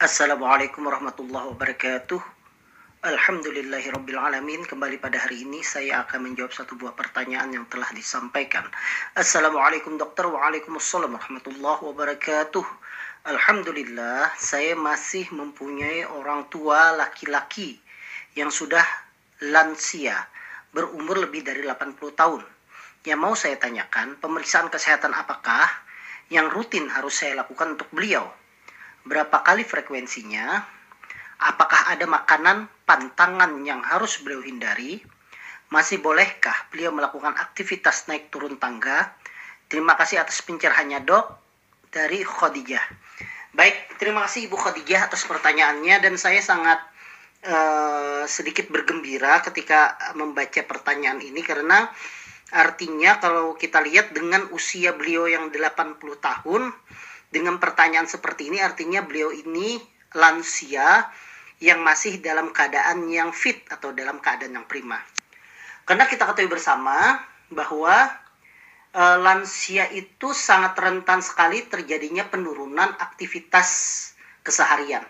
Assalamualaikum warahmatullahi wabarakatuh. Alhamdulillahirrabbilalamin Kembali pada hari ini saya akan menjawab satu buah pertanyaan yang telah disampaikan. Assalamualaikum dokter. Waalaikumsalam warahmatullahi wabarakatuh. Alhamdulillah saya masih mempunyai orang tua laki-laki yang sudah lansia berumur lebih dari 80 tahun. Yang mau saya tanyakan pemeriksaan kesehatan apakah yang rutin harus saya lakukan untuk beliau Berapa kali frekuensinya Apakah ada makanan pantangan yang harus beliau hindari? Masih bolehkah beliau melakukan aktivitas naik turun tangga? Terima kasih atas pencerahannya dok dari Khadijah. Baik, terima kasih Ibu Khadijah atas pertanyaannya dan saya sangat uh, sedikit bergembira ketika membaca pertanyaan ini karena artinya kalau kita lihat dengan usia beliau yang 80 tahun dengan pertanyaan seperti ini artinya beliau ini lansia yang masih dalam keadaan yang fit atau dalam keadaan yang prima. Karena kita ketahui bersama bahwa e, lansia itu sangat rentan sekali terjadinya penurunan aktivitas keseharian.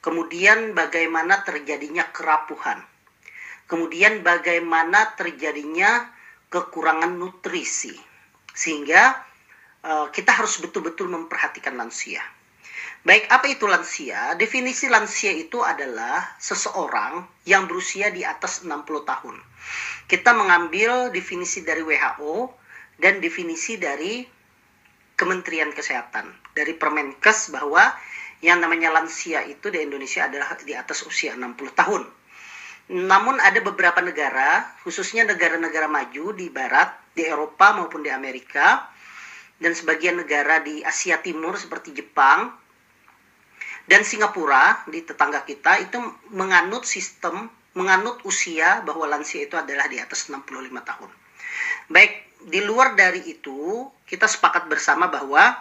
Kemudian bagaimana terjadinya kerapuhan. Kemudian bagaimana terjadinya kekurangan nutrisi. Sehingga e, kita harus betul-betul memperhatikan lansia. Baik, apa itu lansia? Definisi lansia itu adalah seseorang yang berusia di atas 60 tahun. Kita mengambil definisi dari WHO dan definisi dari Kementerian Kesehatan, dari Permenkes bahwa yang namanya lansia itu di Indonesia adalah di atas usia 60 tahun. Namun ada beberapa negara, khususnya negara-negara maju di barat, di Eropa maupun di Amerika, dan sebagian negara di Asia Timur seperti Jepang, dan Singapura di tetangga kita itu menganut sistem, menganut usia bahwa lansia itu adalah di atas 65 tahun. Baik, di luar dari itu, kita sepakat bersama bahwa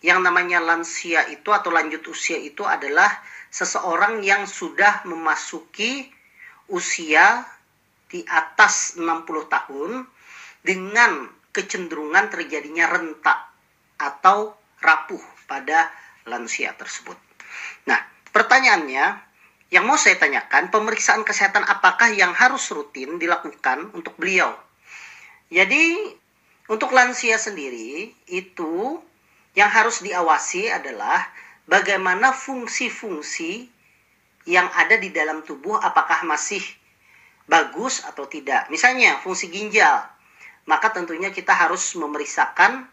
yang namanya lansia itu atau lanjut usia itu adalah seseorang yang sudah memasuki usia di atas 60 tahun dengan kecenderungan terjadinya rentak atau rapuh pada lansia tersebut. Nah, pertanyaannya yang mau saya tanyakan, pemeriksaan kesehatan apakah yang harus rutin dilakukan untuk beliau? Jadi, untuk lansia sendiri itu yang harus diawasi adalah bagaimana fungsi-fungsi yang ada di dalam tubuh apakah masih bagus atau tidak. Misalnya fungsi ginjal, maka tentunya kita harus memeriksakan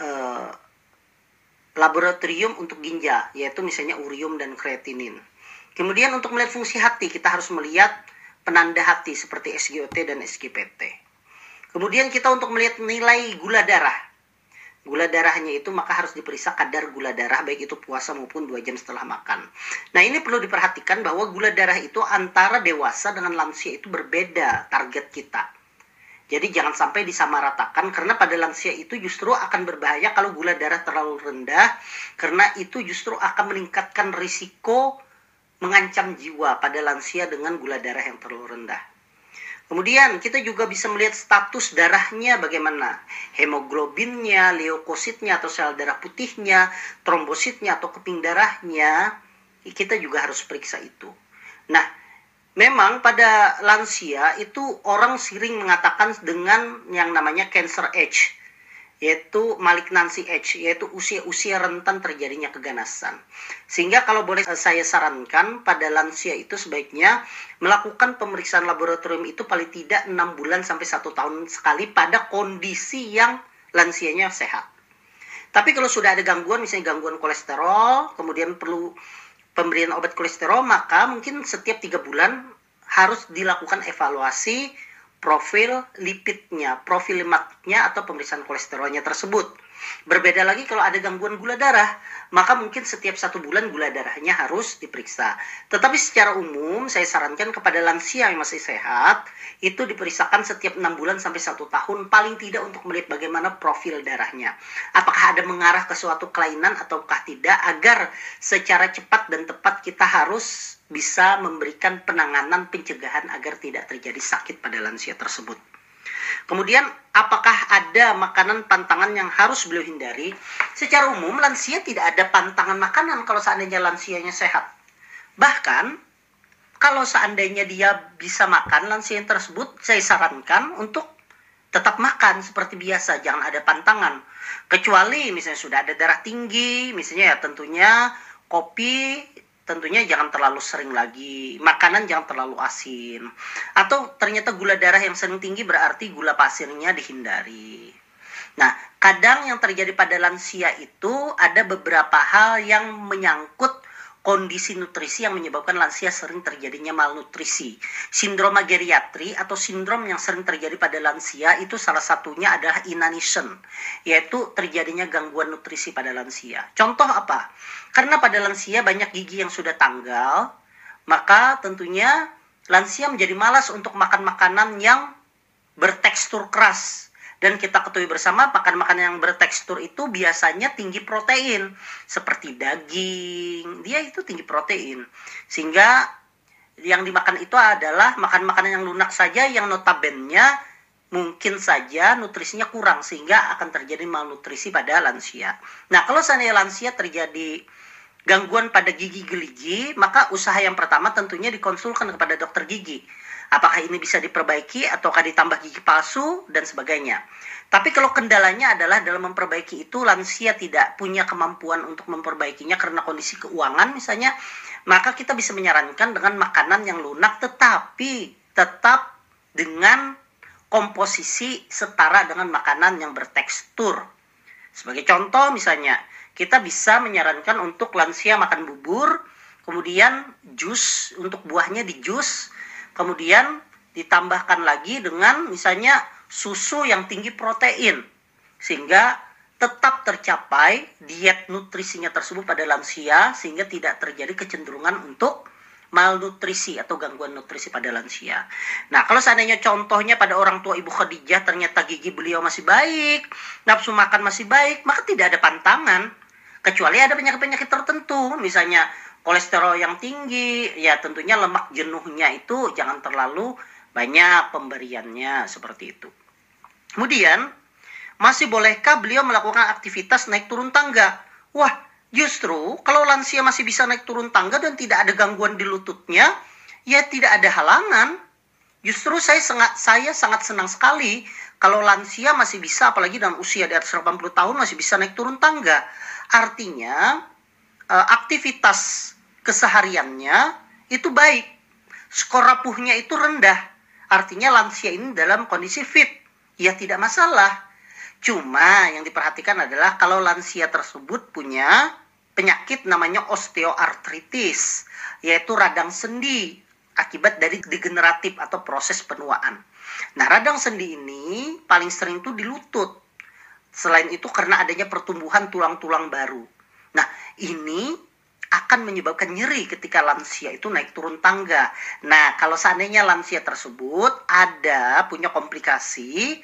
uh, laboratorium untuk ginjal, yaitu misalnya urium dan kreatinin. Kemudian untuk melihat fungsi hati, kita harus melihat penanda hati seperti SGOT dan SGPT. Kemudian kita untuk melihat nilai gula darah. Gula darahnya itu maka harus diperiksa kadar gula darah baik itu puasa maupun dua jam setelah makan. Nah ini perlu diperhatikan bahwa gula darah itu antara dewasa dengan lansia itu berbeda target kita. Jadi jangan sampai disamaratakan karena pada lansia itu justru akan berbahaya kalau gula darah terlalu rendah karena itu justru akan meningkatkan risiko mengancam jiwa pada lansia dengan gula darah yang terlalu rendah. Kemudian kita juga bisa melihat status darahnya bagaimana. Hemoglobinnya, leukositnya atau sel darah putihnya, trombositnya atau keping darahnya, kita juga harus periksa itu. Nah, Memang pada lansia itu orang sering mengatakan dengan yang namanya cancer age, yaitu malignancy age, yaitu usia-usia rentan terjadinya keganasan. Sehingga kalau boleh saya sarankan pada lansia itu sebaiknya melakukan pemeriksaan laboratorium itu paling tidak 6 bulan sampai satu tahun sekali pada kondisi yang lansianya sehat. Tapi kalau sudah ada gangguan, misalnya gangguan kolesterol, kemudian perlu pemberian obat kolesterol, maka mungkin setiap tiga bulan harus dilakukan evaluasi profil lipidnya, profil lemaknya atau pemeriksaan kolesterolnya tersebut. Berbeda lagi kalau ada gangguan gula darah, maka mungkin setiap satu bulan gula darahnya harus diperiksa. Tetapi secara umum saya sarankan kepada lansia yang masih sehat, itu diperiksakan setiap enam bulan sampai satu tahun, paling tidak untuk melihat bagaimana profil darahnya. Apakah ada mengarah ke suatu kelainan ataukah tidak, agar secara cepat dan tepat kita harus bisa memberikan penanganan pencegahan agar tidak terjadi sakit pada lansia tersebut. Kemudian apakah ada makanan pantangan yang harus beliau hindari? Secara umum lansia tidak ada pantangan makanan kalau seandainya lansianya sehat. Bahkan kalau seandainya dia bisa makan lansia tersebut, saya sarankan untuk tetap makan seperti biasa, jangan ada pantangan. Kecuali misalnya sudah ada darah tinggi, misalnya ya tentunya kopi tentunya jangan terlalu sering lagi. Makanan jangan terlalu asin. Atau ternyata gula darah yang sering tinggi berarti gula pasirnya dihindari. Nah, kadang yang terjadi pada lansia itu ada beberapa hal yang menyangkut kondisi nutrisi yang menyebabkan lansia sering terjadinya malnutrisi. Sindroma geriatri atau sindrom yang sering terjadi pada lansia itu salah satunya adalah inanition, yaitu terjadinya gangguan nutrisi pada lansia. Contoh apa? Karena pada lansia banyak gigi yang sudah tanggal, maka tentunya lansia menjadi malas untuk makan makanan yang bertekstur keras dan kita ketahui bersama makan makanan yang bertekstur itu biasanya tinggi protein seperti daging dia itu tinggi protein sehingga yang dimakan itu adalah makan makanan yang lunak saja yang notabennya mungkin saja nutrisinya kurang sehingga akan terjadi malnutrisi pada lansia. Nah kalau seandainya lansia terjadi gangguan pada gigi geligi maka usaha yang pertama tentunya dikonsulkan kepada dokter gigi Apakah ini bisa diperbaiki ataukah ditambah gigi palsu dan sebagainya. Tapi kalau kendalanya adalah dalam memperbaiki itu lansia tidak punya kemampuan untuk memperbaikinya karena kondisi keuangan misalnya, maka kita bisa menyarankan dengan makanan yang lunak tetapi tetap dengan komposisi setara dengan makanan yang bertekstur. Sebagai contoh misalnya, kita bisa menyarankan untuk lansia makan bubur, kemudian jus untuk buahnya di jus, kemudian ditambahkan lagi dengan misalnya susu yang tinggi protein sehingga tetap tercapai diet nutrisinya tersebut pada lansia sehingga tidak terjadi kecenderungan untuk malnutrisi atau gangguan nutrisi pada lansia. Nah, kalau seandainya contohnya pada orang tua Ibu Khadijah ternyata gigi beliau masih baik, nafsu makan masih baik, maka tidak ada pantangan. Kecuali ada penyakit-penyakit tertentu, misalnya kolesterol yang tinggi, ya tentunya lemak jenuhnya itu jangan terlalu banyak pemberiannya seperti itu. Kemudian, masih bolehkah beliau melakukan aktivitas naik turun tangga? Wah, justru kalau lansia masih bisa naik turun tangga dan tidak ada gangguan di lututnya, ya tidak ada halangan. Justru saya sangat saya sangat senang sekali kalau lansia masih bisa apalagi dalam usia di atas 80 tahun masih bisa naik turun tangga. Artinya uh, aktivitas kesehariannya itu baik. Skor rapuhnya itu rendah. Artinya lansia ini dalam kondisi fit. Ya tidak masalah. Cuma yang diperhatikan adalah kalau lansia tersebut punya penyakit namanya osteoartritis, yaitu radang sendi akibat dari degeneratif atau proses penuaan. Nah, radang sendi ini paling sering itu di lutut. Selain itu karena adanya pertumbuhan tulang-tulang baru. Nah, ini akan menyebabkan nyeri ketika lansia itu naik turun tangga. Nah, kalau seandainya lansia tersebut ada punya komplikasi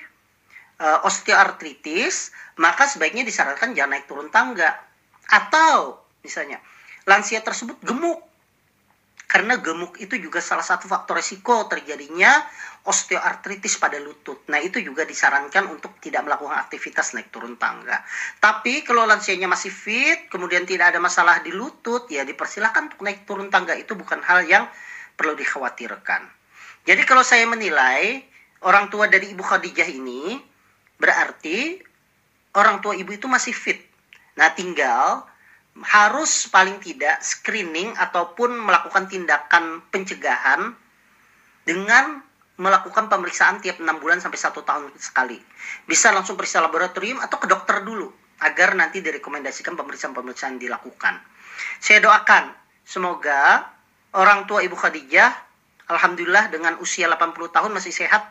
uh, osteoartritis, maka sebaiknya disarankan jangan naik turun tangga. Atau misalnya lansia tersebut gemuk. Karena gemuk itu juga salah satu faktor risiko terjadinya osteoartritis pada lutut. Nah, itu juga disarankan untuk tidak melakukan aktivitas naik turun tangga. Tapi kalau lansianya masih fit, kemudian tidak ada masalah di lutut, ya dipersilahkan untuk naik turun tangga. Itu bukan hal yang perlu dikhawatirkan. Jadi kalau saya menilai orang tua dari Ibu Khadijah ini berarti orang tua ibu itu masih fit. Nah, tinggal harus paling tidak screening ataupun melakukan tindakan pencegahan dengan melakukan pemeriksaan tiap enam bulan sampai satu tahun sekali. Bisa langsung periksa laboratorium atau ke dokter dulu agar nanti direkomendasikan pemeriksaan-pemeriksaan dilakukan. Saya doakan semoga orang tua Ibu Khadijah alhamdulillah dengan usia 80 tahun masih sehat.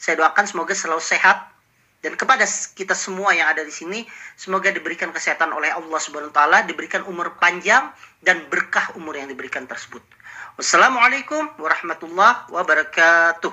Saya doakan semoga selalu sehat dan kepada kita semua yang ada di sini semoga diberikan kesehatan oleh Allah Subhanahu wa taala, diberikan umur panjang dan berkah umur yang diberikan tersebut. Wassalamualaikum warahmatullahi wabarakatuh.